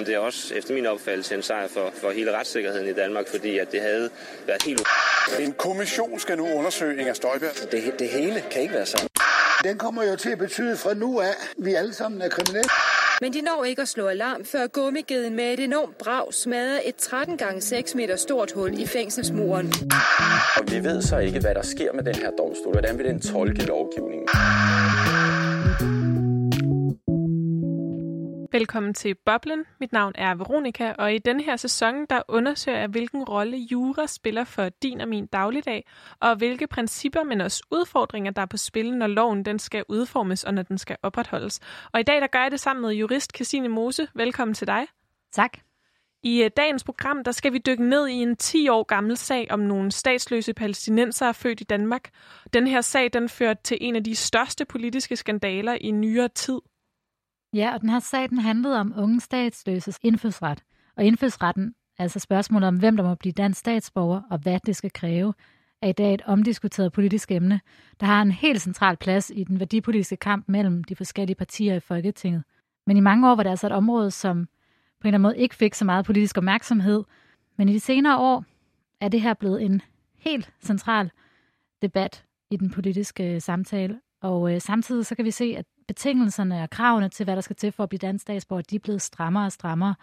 men det er også efter min opfattelse en sejr for, for hele retssikkerheden i Danmark, fordi at det havde været helt En kommission skal nu undersøge Inger Støjberg. Det, det hele kan ikke være sådan. Den kommer jo til at betyde fra nu af, at vi alle sammen er kriminelle. Men de når ikke at slå alarm, før gummigeden med et enormt brag smadrer et 13 gange 6 meter stort hul i fængselsmuren. Og vi ved så ikke, hvad der sker med den her domstol. Hvordan vil den tolke lovgivningen? Velkommen til Boblen. Mit navn er Veronika, og i denne her sæson, der undersøger jeg, hvilken rolle jura spiller for din og min dagligdag, og hvilke principper, men også udfordringer, der er på spil, når loven den skal udformes, og når den skal opretholdes. Og i dag, der gør jeg det sammen med jurist Christine Mose. Velkommen til dig. Tak. I øh, dagens program, der skal vi dykke ned i en 10 år gammel sag om nogle statsløse palæstinensere født i Danmark. Den her sag, den førte til en af de største politiske skandaler i nyere tid. Ja, og den her sag, den handlede om unge statsløses indfødsret. Og indfødsretten, altså spørgsmålet om, hvem der må blive dansk statsborger og hvad det skal kræve, er i dag et omdiskuteret politisk emne, der har en helt central plads i den værdipolitiske kamp mellem de forskellige partier i Folketinget. Men i mange år var det altså et område, som på en eller anden måde ikke fik så meget politisk opmærksomhed. Men i de senere år er det her blevet en helt central debat i den politiske samtale. Og øh, samtidig så kan vi se, at betingelserne og kravene til, hvad der skal til for at blive dansk statsborger, de er blevet strammere og strammere.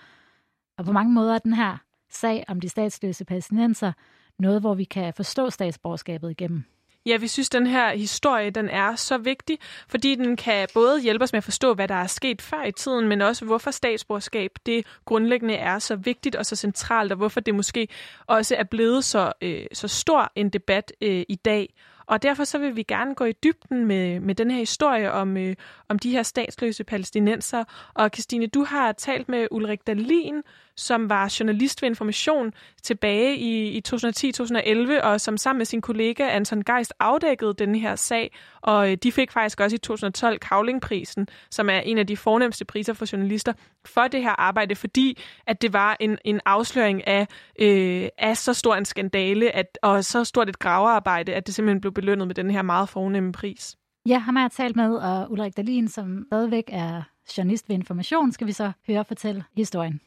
Og på mange måder er den her sag om de statsløse palæstinenser noget, hvor vi kan forstå statsborgerskabet igennem. Ja, vi synes, den her historie den er så vigtig, fordi den kan både hjælpe os med at forstå, hvad der er sket før i tiden, men også hvorfor statsborgerskab det grundlæggende er så vigtigt og så centralt, og hvorfor det måske også er blevet så, øh, så stor en debat øh, i dag. Og derfor så vil vi gerne gå i dybden med, med den her historie om, øh, om de her statsløse palæstinenser. Og Christine, du har talt med Ulrik Dalin, som var journalist ved Information tilbage i, i 2010-2011, og som sammen med sin kollega Anton Geist afdækkede den her sag. Og øh, de fik faktisk også i 2012 Kavlingprisen, som er en af de fornemmeste priser for journalister, for det her arbejde, fordi at det var en, en afsløring af, øh, af så stor en skandale at, og så stort et gravearbejde, at det simpelthen blev belønnet med den her meget fornemme pris. Ja, ham har jeg talt med, og Ulrik Dalin, som stadigvæk er journalist ved Information, skal vi så høre fortælle historien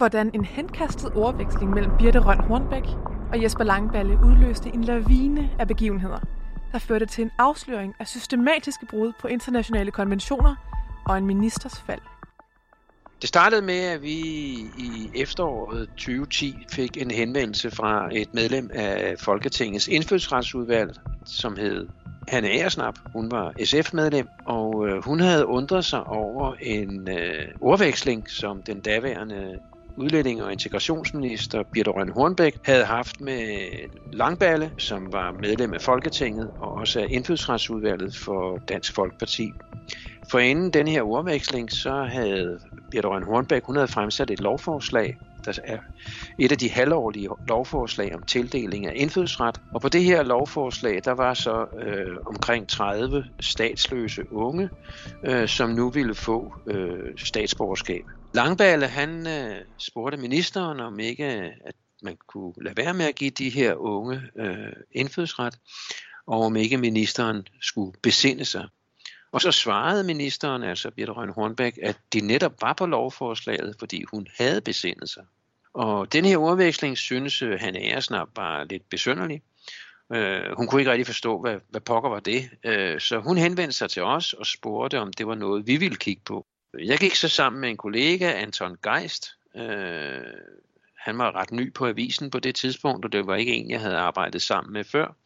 hvordan en henkastet ordveksling mellem Birte Røn Hornbæk og Jesper Langballe udløste en lavine af begivenheder, der førte til en afsløring af systematiske brud på internationale konventioner og en ministers fald. Det startede med, at vi i efteråret 2010 fik en henvendelse fra et medlem af Folketingets indfødsretsudvalg, som hed Hanne Aersnap. Hun var SF-medlem, og øh, hun havde undret sig over en øh, ordveksling, som den daværende udlænding- og integrationsminister Birte Rønne Hornbæk havde haft med Langballe, som var medlem af Folketinget og også af indfødsretsudvalget for Dansk Folkeparti. For inden den her ordveksling, så havde Birte Rønne Hornbæk, hun havde fremsat et lovforslag, der er et af de halvårlige lovforslag om tildeling af indfødsret. Og på det her lovforslag, der var så øh, omkring 30 statsløse unge, øh, som nu ville få øh, statsborgerskab. Langballe, han øh, spurgte ministeren om ikke, øh, at man kunne lade være med at give de her unge øh, indfødsret, og om ikke ministeren skulle besinde sig. Og så svarede ministeren, altså Birte Røn Hornbæk, at de netop var på lovforslaget, fordi hun havde besindet sig. Og den her ordveksling synes øh, han Æresnap var lidt besynderlig. Øh, hun kunne ikke rigtig forstå, hvad, hvad pokker var det. Øh, så hun henvendte sig til os og spurgte, om det var noget, vi ville kigge på. Jeg gik så sammen med en kollega, Anton Geist. Øh, han var ret ny på avisen på det tidspunkt, og det var ikke en, jeg havde arbejdet sammen med før.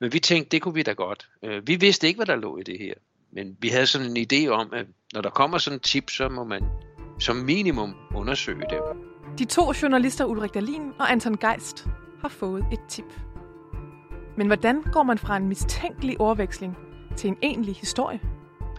Men vi tænkte, det kunne vi da godt. Øh, vi vidste ikke, hvad der lå i det her. Men vi havde sådan en idé om, at når der kommer sådan en tip, så må man som minimum undersøge det. De to journalister Ulrik Dahlin og Anton Geist har fået et tip. Men hvordan går man fra en mistænkelig overveksling til en egentlig historie?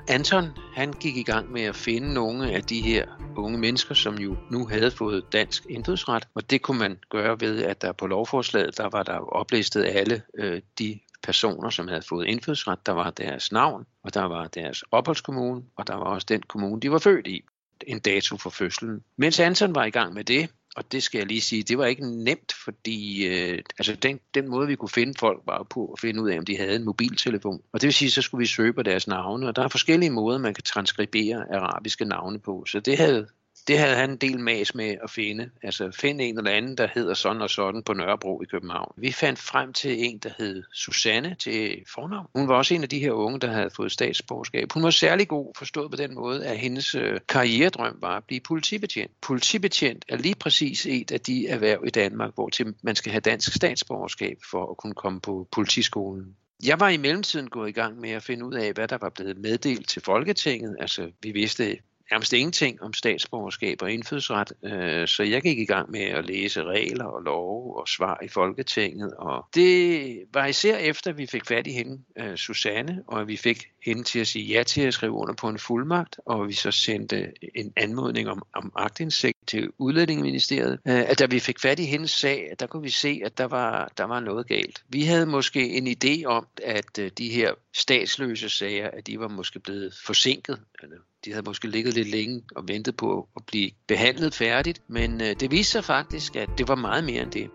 Anton han gik i gang med at finde nogle af de her unge mennesker, som jo nu havde fået dansk indfødsret. Og det kunne man gøre ved, at der på lovforslaget, der var der oplistet alle øh, de personer, som havde fået indfødsret. Der var deres navn, og der var deres opholdskommune, og der var også den kommune, de var født i. En dato for fødslen. Mens Anton var i gang med det, og det skal jeg lige sige, det var ikke nemt, fordi øh, altså den, den måde, vi kunne finde folk, var på at finde ud af, om de havde en mobiltelefon. Og det vil sige, så skulle vi søge på deres navne, og der er forskellige måder, man kan transkribere arabiske navne på. Så det havde det havde han en del mas med at finde. Altså finde en eller anden, der hedder sådan og sådan på Nørrebro i København. Vi fandt frem til en, der hed Susanne til fornavn. Hun var også en af de her unge, der havde fået statsborgerskab. Hun var særlig god forstået på den måde, at hendes øh, karrieredrøm var at blive politibetjent. Politibetjent er lige præcis et af de erhverv i Danmark, hvor til man skal have dansk statsborgerskab for at kunne komme på politiskolen. Jeg var i mellemtiden gået i gang med at finde ud af, hvad der var blevet meddelt til Folketinget. Altså, vi vidste nærmest ingenting om statsborgerskab og indfødsret, øh, så jeg gik i gang med at læse regler og love og svar i Folketinget. Og det var især efter, at vi fik fat i hende, øh, Susanne, og vi fik hende til at sige ja til at skrive under på en fuldmagt, og vi så sendte en anmodning om, om agtindsigt til Udlændingeministeriet. Øh, at da vi fik fat i hendes sag, der kunne vi se, at der var, der var noget galt. Vi havde måske en idé om, at øh, de her statsløse sager, at de var måske blevet forsinket, eller de havde måske ligget lidt længe og ventet på at blive behandlet færdigt, men øh, det viste sig faktisk, at det var meget mere end det.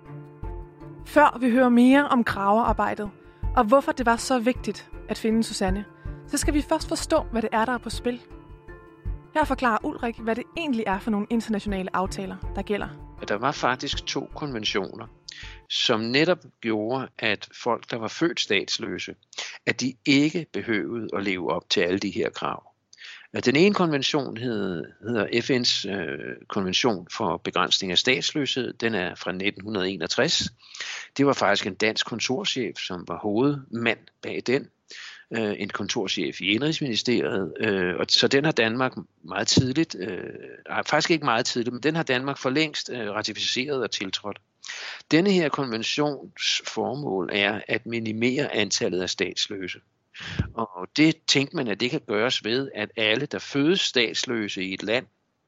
Før vi hører mere om gravearbejdet, og hvorfor det var så vigtigt at finde Susanne, så skal vi først forstå, hvad det er, der er på spil. Her forklarer Ulrik, hvad det egentlig er for nogle internationale aftaler, der gælder. Der var faktisk to konventioner, som netop gjorde, at folk, der var født statsløse, at de ikke behøvede at leve op til alle de her krav. Den ene konvention hedder, hedder FN's øh, konvention for begrænsning af statsløshed. Den er fra 1961. Det var faktisk en dansk kontorchef, som var hovedmand bag den. Øh, en kontorchef i Indrigsministeriet. Øh, og så den har Danmark meget tidligt, øh, faktisk ikke meget tidligt, men den har Danmark for længst øh, ratificeret og tiltrådt. Denne her konventions formål er at minimere antallet af statsløse. Og det tænkte man, at det kan gøres ved, at alle, der fødes statsløse i et land,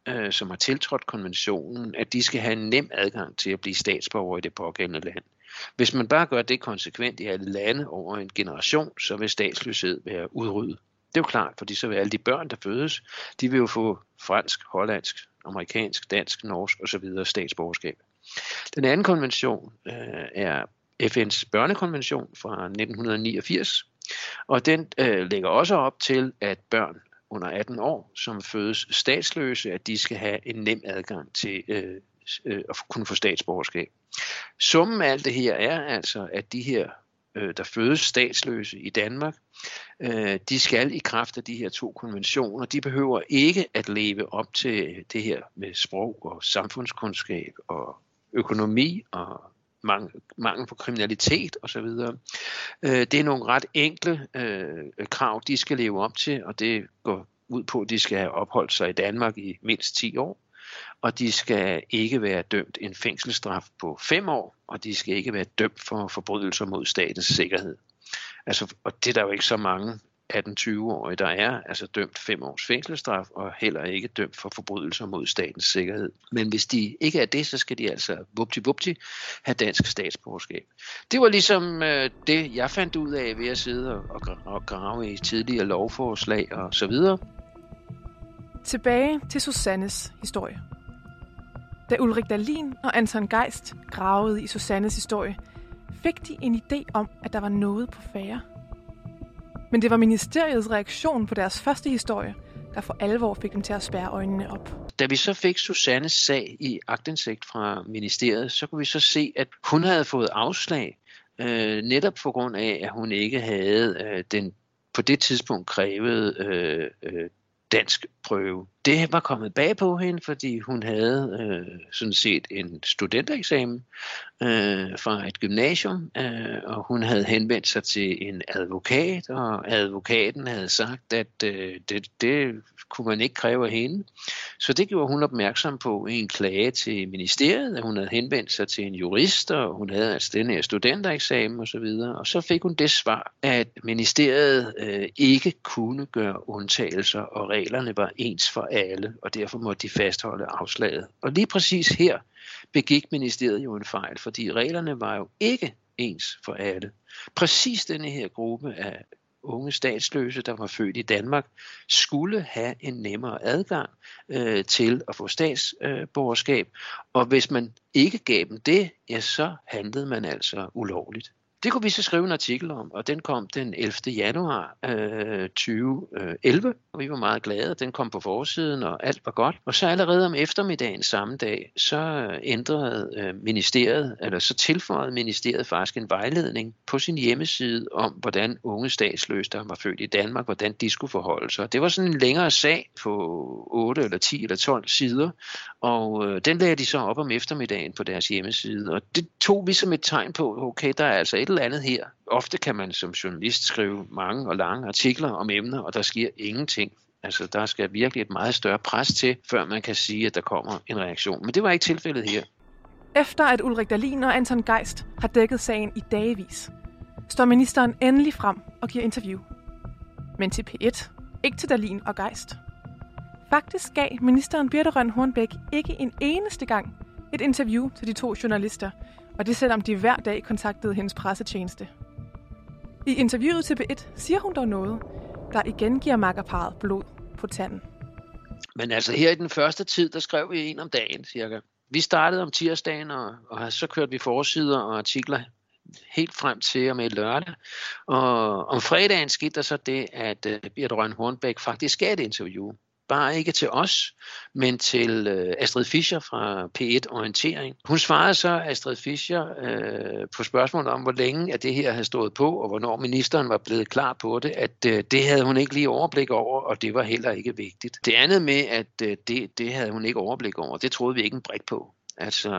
øh, som har tiltrådt konventionen, at de skal have en nem adgang til at blive statsborger i det pågældende land. Hvis man bare gør det konsekvent i alle lande over en generation, så vil statsløshed være udryddet. Det er jo klart, fordi så vil alle de børn, der fødes, de vil jo få fransk, hollandsk, amerikansk, dansk, norsk osv. statsborgerskab. Den anden konvention øh, er FN's børnekonvention fra 1989, og den øh, lægger også op til, at børn under 18 år, som fødes statsløse, at de skal have en nem adgang til øh, øh, at kunne få statsborgerskab. Summen af alt det her er altså, at de her, øh, der fødes statsløse i Danmark, øh, de skal i kraft af de her to konventioner, de behøver ikke at leve op til det her med sprog og samfundskundskab og økonomi og mangel, mangel på kriminalitet osv. Øh, det er nogle ret enkle øh, krav, de skal leve op til, og det går ud på, at de skal have opholdt sig i Danmark i mindst 10 år, og de skal ikke være dømt en fængselsstraf på 5 år, og de skal ikke være dømt for forbrydelser mod statens sikkerhed. Altså, og det er der jo ikke så mange 18-20-årige, der er altså dømt fem års fængselsstraf og heller ikke dømt for forbrydelser mod statens sikkerhed. Men hvis de ikke er det, så skal de altså vupti vupti have dansk statsborgerskab. Det var ligesom øh, det, jeg fandt ud af ved at sidde og, og grave i tidligere lovforslag og så videre. Tilbage til Susannes historie. Da Ulrik Dalin og Anton Geist gravede i Susannes historie, fik de en idé om, at der var noget på færre. Men det var ministeriets reaktion på deres første historie, der for alvor fik dem til at spærre øjnene op. Da vi så fik Susannes sag i agtindsigt fra ministeriet, så kunne vi så se, at hun havde fået afslag, øh, netop på grund af, at hun ikke havde øh, den på det tidspunkt krævede øh, øh, dansk prøve. Det var kommet bag på hende, fordi hun havde øh, sådan set en studentereksamen øh, fra et gymnasium, øh, og hun havde henvendt sig til en advokat, og advokaten havde sagt, at øh, det, det kunne man ikke kræve af hende. Så det gjorde hun opmærksom på i en klage til ministeriet, at hun havde henvendt sig til en jurist, og hun havde altså den her studentereksamen osv. Og, og så fik hun det svar, at ministeriet øh, ikke kunne gøre undtagelser, og reglerne var ens for alle, og derfor måtte de fastholde afslaget. Og lige præcis her begik ministeriet jo en fejl, fordi reglerne var jo ikke ens for alle. Præcis denne her gruppe af unge statsløse, der var født i Danmark, skulle have en nemmere adgang øh, til at få statsborgerskab. Og hvis man ikke gav dem det, ja, så handlede man altså ulovligt. Det kunne vi så skrive en artikel om, og den kom den 11. januar øh, 2011, øh, og vi var meget glade. Den kom på forsiden, og alt var godt. Og så allerede om eftermiddagen samme dag, så øh, ændrede øh, ministeriet, eller så tilføjede ministeriet faktisk en vejledning på sin hjemmeside om, hvordan unge statsløse, der var født i Danmark, hvordan de skulle forholde sig. Det var sådan en længere sag på 8 eller 10 eller 12 sider, og øh, den lagde de så op om eftermiddagen på deres hjemmeside. Og det tog vi som et tegn på, okay, der er altså et eller andet her. Ofte kan man som journalist skrive mange og lange artikler om emner, og der sker ingenting. Altså, der skal virkelig et meget større pres til, før man kan sige, at der kommer en reaktion. Men det var ikke tilfældet her. Efter at Ulrik Dahlin og Anton Geist har dækket sagen i dagevis, står ministeren endelig frem og giver interview. Men til P1, ikke til Dahlin og Geist. Faktisk gav ministeren Birte Røn Hornbæk ikke en eneste gang et interview til de to journalister, og det selvom de hver dag kontaktede hendes pressetjeneste. I interviewet til B1 siger hun dog noget, der igen giver makkerparet blod på tanden. Men altså her i den første tid, der skrev vi en om dagen cirka. Vi startede om tirsdagen, og, og så kørte vi forsider og artikler helt frem til og med lørdag. Og om fredagen skete der så det, at øh, uh, Birte Røn Hornbæk faktisk gav et interview bare ikke til os, men til øh, Astrid Fischer fra P1 Orientering. Hun svarede så Astrid Fischer øh, på spørgsmålet om, hvor længe at det her havde stået på, og hvornår ministeren var blevet klar på det, at øh, det havde hun ikke lige overblik over, og det var heller ikke vigtigt. Det andet med, at øh, det, det havde hun ikke overblik over, det troede vi ikke en brik på. Altså,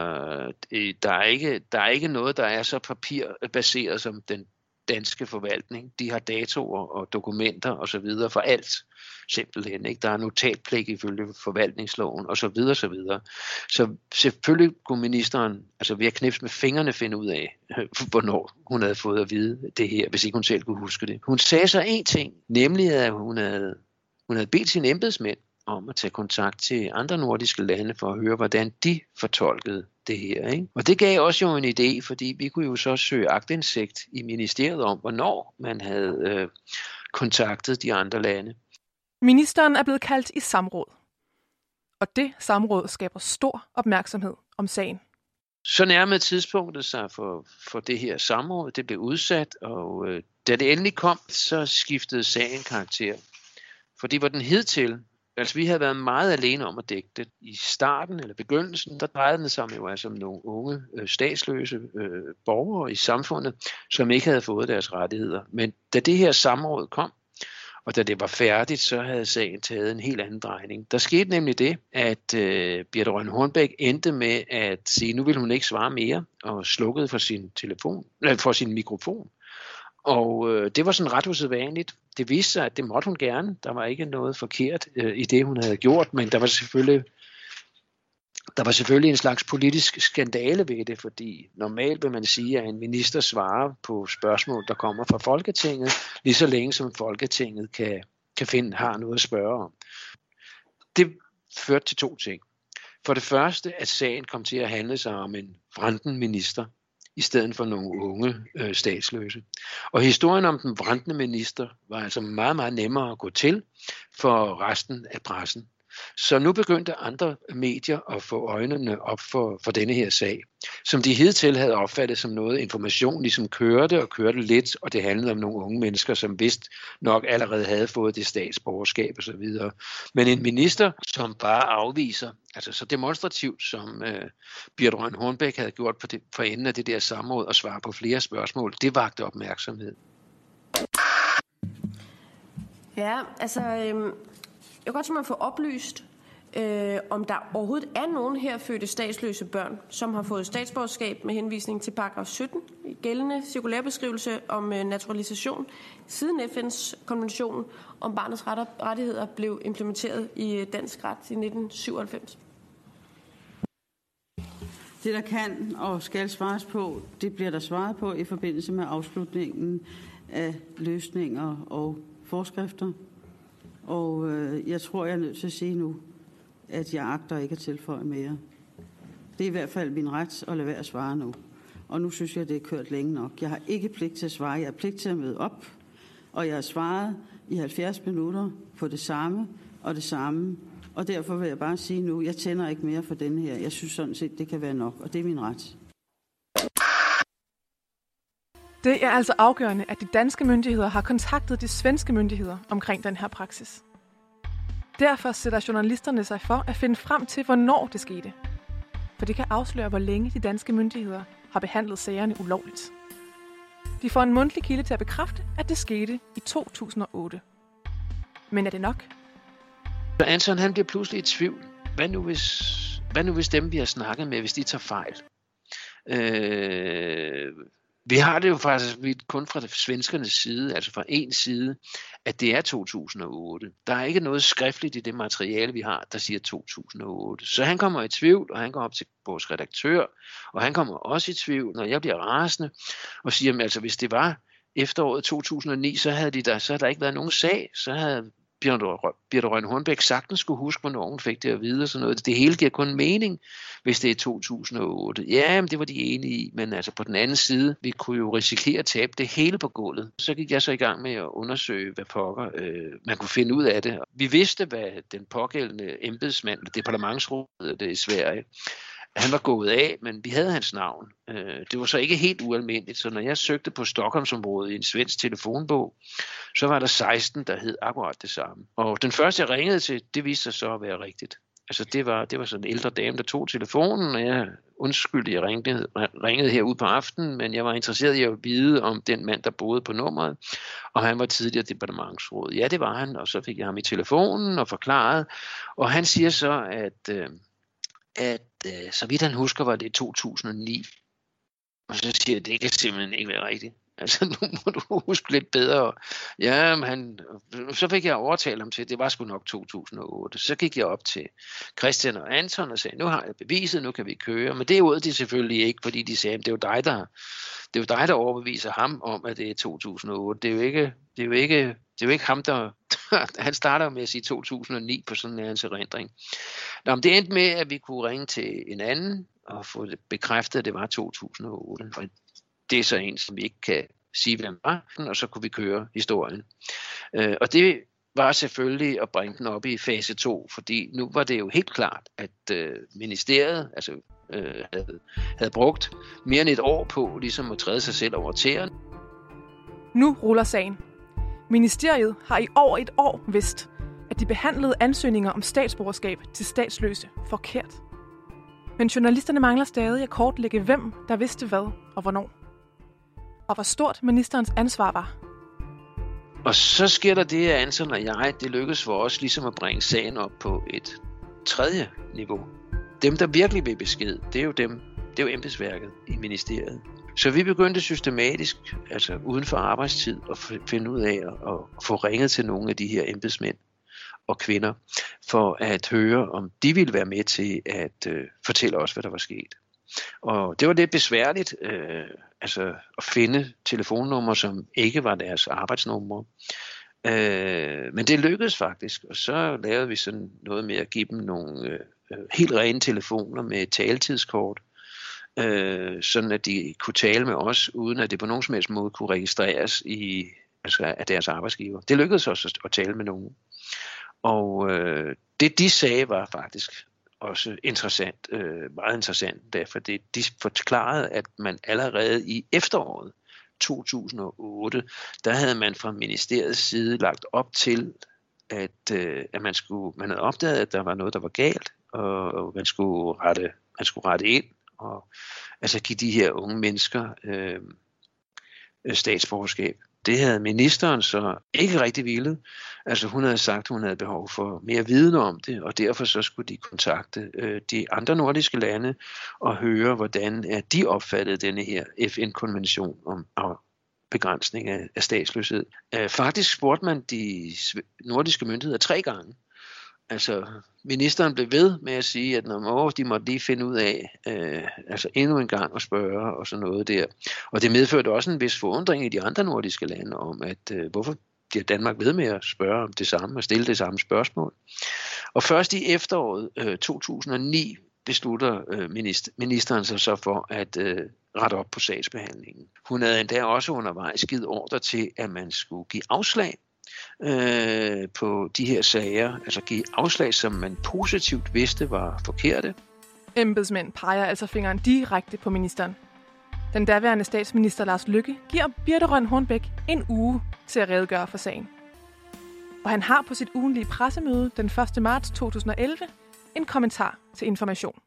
der er, ikke, der er ikke noget, der er så papirbaseret som den danske forvaltning. De har datoer og dokumenter og så videre for alt simpelthen. Ikke? Der er notatpligt ifølge forvaltningsloven og så videre, så videre. Så selvfølgelig kunne ministeren altså ved at knipse med fingrene finde ud af, hvornår hun havde fået at vide det her, hvis ikke hun selv kunne huske det. Hun sagde så en ting, nemlig at hun havde, hun havde bedt sine embedsmænd om at tage kontakt til andre nordiske lande for at høre, hvordan de fortolkede det her. Ikke? Og det gav også jo en idé, fordi vi kunne jo så søge agtindsigt i ministeriet om, hvornår man havde øh, kontaktet de andre lande. Ministeren er blevet kaldt i samråd. Og det samråd skaber stor opmærksomhed om sagen. Så nærmede tidspunktet sig for, for det her samråd. Det blev udsat, og øh, da det endelig kom, så skiftede sagen karakter. Fordi hvor den hidtil Altså, vi havde været meget alene om at dække det. I starten eller begyndelsen, der drejede det sig jo altså om nogle unge øh, statsløse øh, borgere i samfundet, som ikke havde fået deres rettigheder. Men da det her samråd kom, og da det var færdigt, så havde sagen taget en helt anden drejning. Der skete nemlig det, at øh, Birte Rønne Hornbæk endte med at sige, nu vil hun ikke svare mere, og slukkede for sin telefon, øh, for sin mikrofon. Og øh, det var sådan ret usædvanligt. Det viste sig, at det måtte hun gerne. Der var ikke noget forkert øh, i det, hun havde gjort, men der var selvfølgelig der var selvfølgelig en slags politisk skandale ved det, fordi normalt vil man sige, at en minister svarer på spørgsmål, der kommer fra Folketinget, lige så længe som Folketinget kan, kan finde, har noget at spørge om. Det førte til to ting. For det første, at sagen kom til at handle sig om en vranden minister, i stedet for nogle unge øh, statsløse. Og historien om den brændende minister var altså meget, meget nemmere at gå til for resten af pressen. Så nu begyndte andre medier at få øjnene op for, for denne her sag, som de hidtil havde opfattet som noget information, ligesom kørte og kørte lidt, og det handlede om nogle unge mennesker, som vist nok allerede havde fået det statsborgerskab osv. Men en minister, som bare afviser, altså så demonstrativt, som øh, Birte Røn Hornbæk havde gjort på, det, på enden af det der samråd og svare på flere spørgsmål, det vagte opmærksomhed. Ja, altså øhm, jeg kunne godt tænke mig at få oplyst, øh, om der overhovedet er nogen her fødte statsløse børn, som har fået statsborgerskab med henvisning til paragraf 17 i gældende cirkulærbeskrivelse om øh, naturalisation, siden FN's konvention om barnets rettigheder blev implementeret i øh, dansk ret i 1997. Det, der kan og skal svares på, det bliver der svaret på i forbindelse med afslutningen af løsninger og forskrifter. Og øh, jeg tror, jeg er nødt til at sige nu, at jeg agter ikke at tilføje mere. Det er i hvert fald min ret at lade være at svare nu. Og nu synes jeg, det er kørt længe nok. Jeg har ikke pligt til at svare. Jeg har pligt til at møde op og jeg har svaret i 70 minutter på det samme og det samme. Og derfor vil jeg bare sige nu, jeg tænder ikke mere for den her. Jeg synes sådan set, det kan være nok, og det er min ret. Det er altså afgørende, at de danske myndigheder har kontaktet de svenske myndigheder omkring den her praksis. Derfor sætter journalisterne sig for at finde frem til, hvornår det skete. For det kan afsløre, hvor længe de danske myndigheder har behandlet sagerne ulovligt. De får en mundtlig kilde til at bekræfte, at det skete i 2008. Men er det nok? Så Anton han bliver pludselig i tvivl. Hvad nu hvis, hvad nu hvis dem, vi har snakket med, hvis de tager fejl? Øh, vi har det jo faktisk kun fra svenskernes side, altså fra en side, at det er 2008. Der er ikke noget skriftligt i det materiale, vi har, der siger 2008. Så han kommer i tvivl, og han går op til vores redaktør, og han kommer også i tvivl, når jeg bliver rasende, og siger, at altså, hvis det var efteråret 2009, så havde, de der, så havde der ikke været nogen sag, så havde Birte Rønne Hornbæk sagtens skulle huske, hvornår hun fik det at vide og sådan noget. Det hele giver kun mening, hvis det er 2008. Ja, men det var de enige i, men altså på den anden side, vi kunne jo risikere at tabe det hele på gulvet. Så gik jeg så i gang med at undersøge, hvad pokker øh, man kunne finde ud af det. Vi vidste, hvad den pågældende embedsmand, departementsrådet øh, i Sverige, han var gået af, men vi havde hans navn. Øh, det var så ikke helt ualmindeligt, så når jeg søgte på Stockholmsområdet i en svensk telefonbog, så var der 16, der hed akkurat det samme. Og den første, jeg ringede til, det viste sig så at være rigtigt. Altså det var, det var sådan en ældre dame, der tog telefonen, og jeg undskyldte, jeg ringede, ringede herude på aftenen, men jeg var interesseret i at vide om den mand, der boede på nummeret, og han var tidligere departementsråd. Ja, det var han, og så fik jeg ham i telefonen og forklaret, og han siger så, at... Øh, at øh, så vidt han husker, var det 2009. Og så siger jeg, det kan simpelthen ikke være rigtigt. Altså, nu må du huske lidt bedre. Ja, men han, så fik jeg overtalt ham til, at det var sgu nok 2008. Så gik jeg op til Christian og Anton og sagde, nu har jeg beviset, nu kan vi køre. Men det ud de selvfølgelig ikke, fordi de sagde, det er jo dig, der, det er jo dig, der overbeviser ham om, at det er 2008. Det er jo ikke, det er jo ikke, det er jo ikke ham, der... han starter med at sige 2009 på sådan en erindring. Nå, men det endte med, at vi kunne ringe til en anden og få det bekræftet, at det var 2008. Og det er så en, som vi ikke kan sige, hvem var, og så kunne vi køre historien. Øh, og det var selvfølgelig at bringe den op i fase 2, fordi nu var det jo helt klart, at øh, ministeriet altså, øh, havde, havde brugt mere end et år på ligesom at træde sig selv over tæerne. Nu ruller sagen. Ministeriet har i over et år vidst, at de behandlede ansøgninger om statsborgerskab til statsløse forkert. Men journalisterne mangler stadig at kortlægge, hvem der vidste hvad og hvornår. Og hvor stort ministerens ansvar var. Og så sker der det, at Anton og jeg, det lykkedes for os ligesom at bringe sagen op på et tredje niveau. Dem, der virkelig vil besked, det er jo dem, det er jo embedsværket i ministeriet. Så vi begyndte systematisk, altså uden for arbejdstid, at finde ud af at få ringet til nogle af de her embedsmænd og kvinder, for at høre, om de ville være med til at øh, fortælle os, hvad der var sket. Og det var lidt besværligt øh, altså at finde telefonnumre, som ikke var deres arbejdsnumre. Øh, men det lykkedes faktisk, og så lavede vi sådan noget med at give dem nogle øh, øh helt rene telefoner med taletidskort, øh, øh, sådan at de kunne tale med os, uden at det på nogen som helst måde kunne registreres i, altså af deres arbejdsgiver. Det lykkedes også at, at tale med nogen. Og øh, det de sagde var faktisk også interessant, øh, meget interessant, derfor det, de forklarede, at man allerede i efteråret 2008, der havde man fra ministeriets side lagt op til, at, øh, at man, skulle, man havde opdaget, at der var noget, der var galt, og man skulle rette, man skulle rette ind, og altså give de her unge mennesker øh, øh statsborgerskab. Det havde ministeren så ikke rigtig ville. Altså hun havde sagt, at hun havde behov for mere viden om det, og derfor så skulle de kontakte øh, de andre nordiske lande og høre, hvordan at de opfattede denne her FN-konvention om begrænsning af, af statsløshed. Øh, faktisk spurgte man de nordiske myndigheder tre gange, altså ministeren blev ved med at sige, at når de måtte lige finde ud af, øh, altså endnu en gang at spørge og sådan noget der. Og det medførte også en vis forundring i de andre nordiske lande om, at øh, hvorfor bliver Danmark ved med at spørge om det samme og stille det samme spørgsmål. Og først i efteråret øh, 2009 beslutter øh, minister, ministeren sig så for at øh, rette op på sagsbehandlingen. Hun havde endda også undervejs givet ordre til, at man skulle give afslag øh, på de her sager, altså give afslag, som man positivt vidste var forkerte. Embedsmænd peger altså fingeren direkte på ministeren. Den daværende statsminister Lars Lykke giver Birte Røn Hornbæk en uge til at redegøre for sagen. Og han har på sit ugenlige pressemøde den 1. marts 2011 en kommentar til information.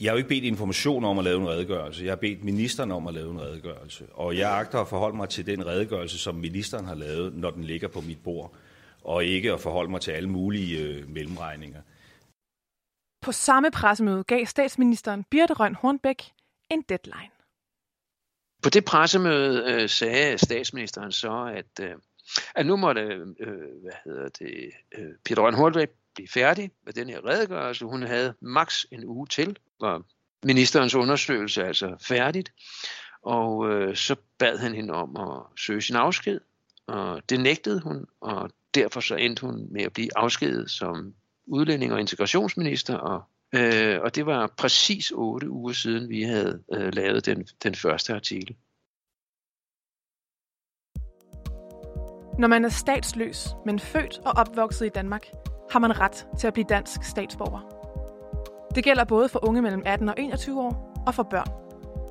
Jeg har jo ikke bedt information om at lave en redegørelse. Jeg har bedt ministeren om at lave en redegørelse. Og jeg agter at forholde mig til den redegørelse, som ministeren har lavet, når den ligger på mit bord. Og ikke at forholde mig til alle mulige øh, mellemregninger. På samme pressemøde gav statsministeren Birte Røn Hornbæk en deadline. På det pressemøde øh, sagde statsministeren så, at, øh, at nu måtte øh, hvad hedder det, øh, Peter Røn Hornbæk blive færdig med den her redegørelse. Hun havde maks en uge til, var ministerens undersøgelse altså færdigt. Og øh, så bad han hende om at søge sin afsked, og det nægtede hun, og derfor så endte hun med at blive afskedet som udlænding- og integrationsminister, og, øh, og det var præcis otte uger siden, vi havde øh, lavet den, den første artikel. Når man er statsløs, men født og opvokset i Danmark, har man ret til at blive dansk statsborger. Det gælder både for unge mellem 18 og 21 år og for børn,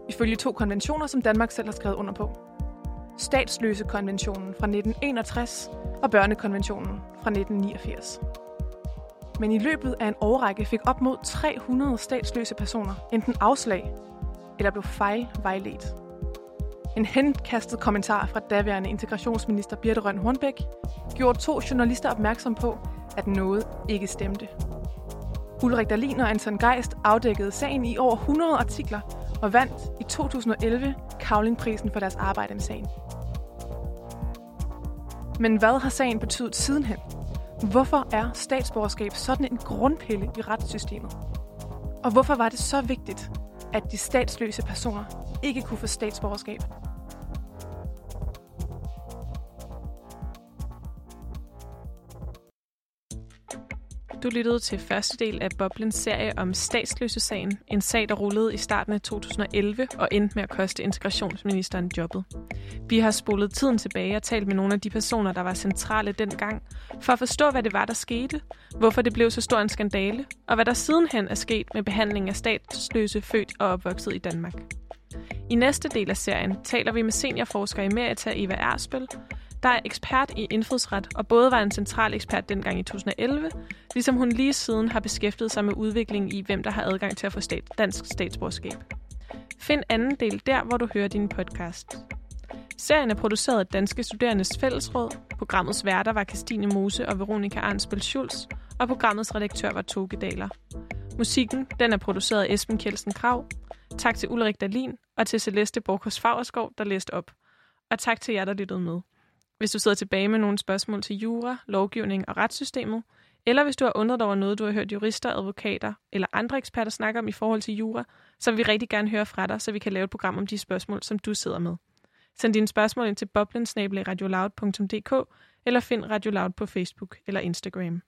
ifølge to konventioner, som Danmark selv har skrevet under på. Statsløsekonventionen fra 1961 og Børnekonventionen fra 1989. Men i løbet af en årrække fik op mod 300 statsløse personer enten afslag eller blev fejlvejledt. En henkastet kommentar fra daværende integrationsminister Birte Røn Hornbæk gjorde to journalister opmærksom på, at noget ikke stemte. Ulrik Dahlin og Anton Geist afdækkede sagen i over 100 artikler og vandt i 2011 Kavlingprisen for deres arbejde med sagen. Men hvad har sagen betydet sidenhen? Hvorfor er statsborgerskab sådan en grundpille i retssystemet? Og hvorfor var det så vigtigt, at de statsløse personer ikke kunne få statsborgerskab? Du lyttede til første del af Boblens serie om statsløse-sagen. En sag, der rullede i starten af 2011 og endte med at koste integrationsministeren jobbet. Vi har spolet tiden tilbage og talt med nogle af de personer, der var centrale dengang, for at forstå, hvad det var, der skete, hvorfor det blev så stor en skandale, og hvad der sidenhen er sket med behandling af statsløse født og opvokset i Danmark. I næste del af serien taler vi med seniorforsker i Merita Eva Ersbøl, der er ekspert i indfødsret og både var en central ekspert dengang i 2011, ligesom hun lige siden har beskæftiget sig med udviklingen i, hvem der har adgang til at få stat, dansk statsborgerskab. Find anden del der, hvor du hører din podcast. Serien er produceret af Danske Studerendes Fællesråd. Programmets værter var Christine Mose og Veronika Arnsbøl Schulz, og programmets redaktør var Toge Daler. Musikken den er produceret af Esben Kjelsen Krav. Tak til Ulrik Dalin og til Celeste Borkos Fagerskov, der læste op. Og tak til jer, der lyttede med. Hvis du sidder tilbage med nogle spørgsmål til jura, lovgivning og retssystemet, eller hvis du har undret over noget, du har hørt jurister, advokater eller andre eksperter snakke om i forhold til jura, så vil vi rigtig gerne høre fra dig, så vi kan lave et program om de spørgsmål, som du sidder med. Send dine spørgsmål ind til boblensnabelagradioloud.dk eller find Radio Loud på Facebook eller Instagram.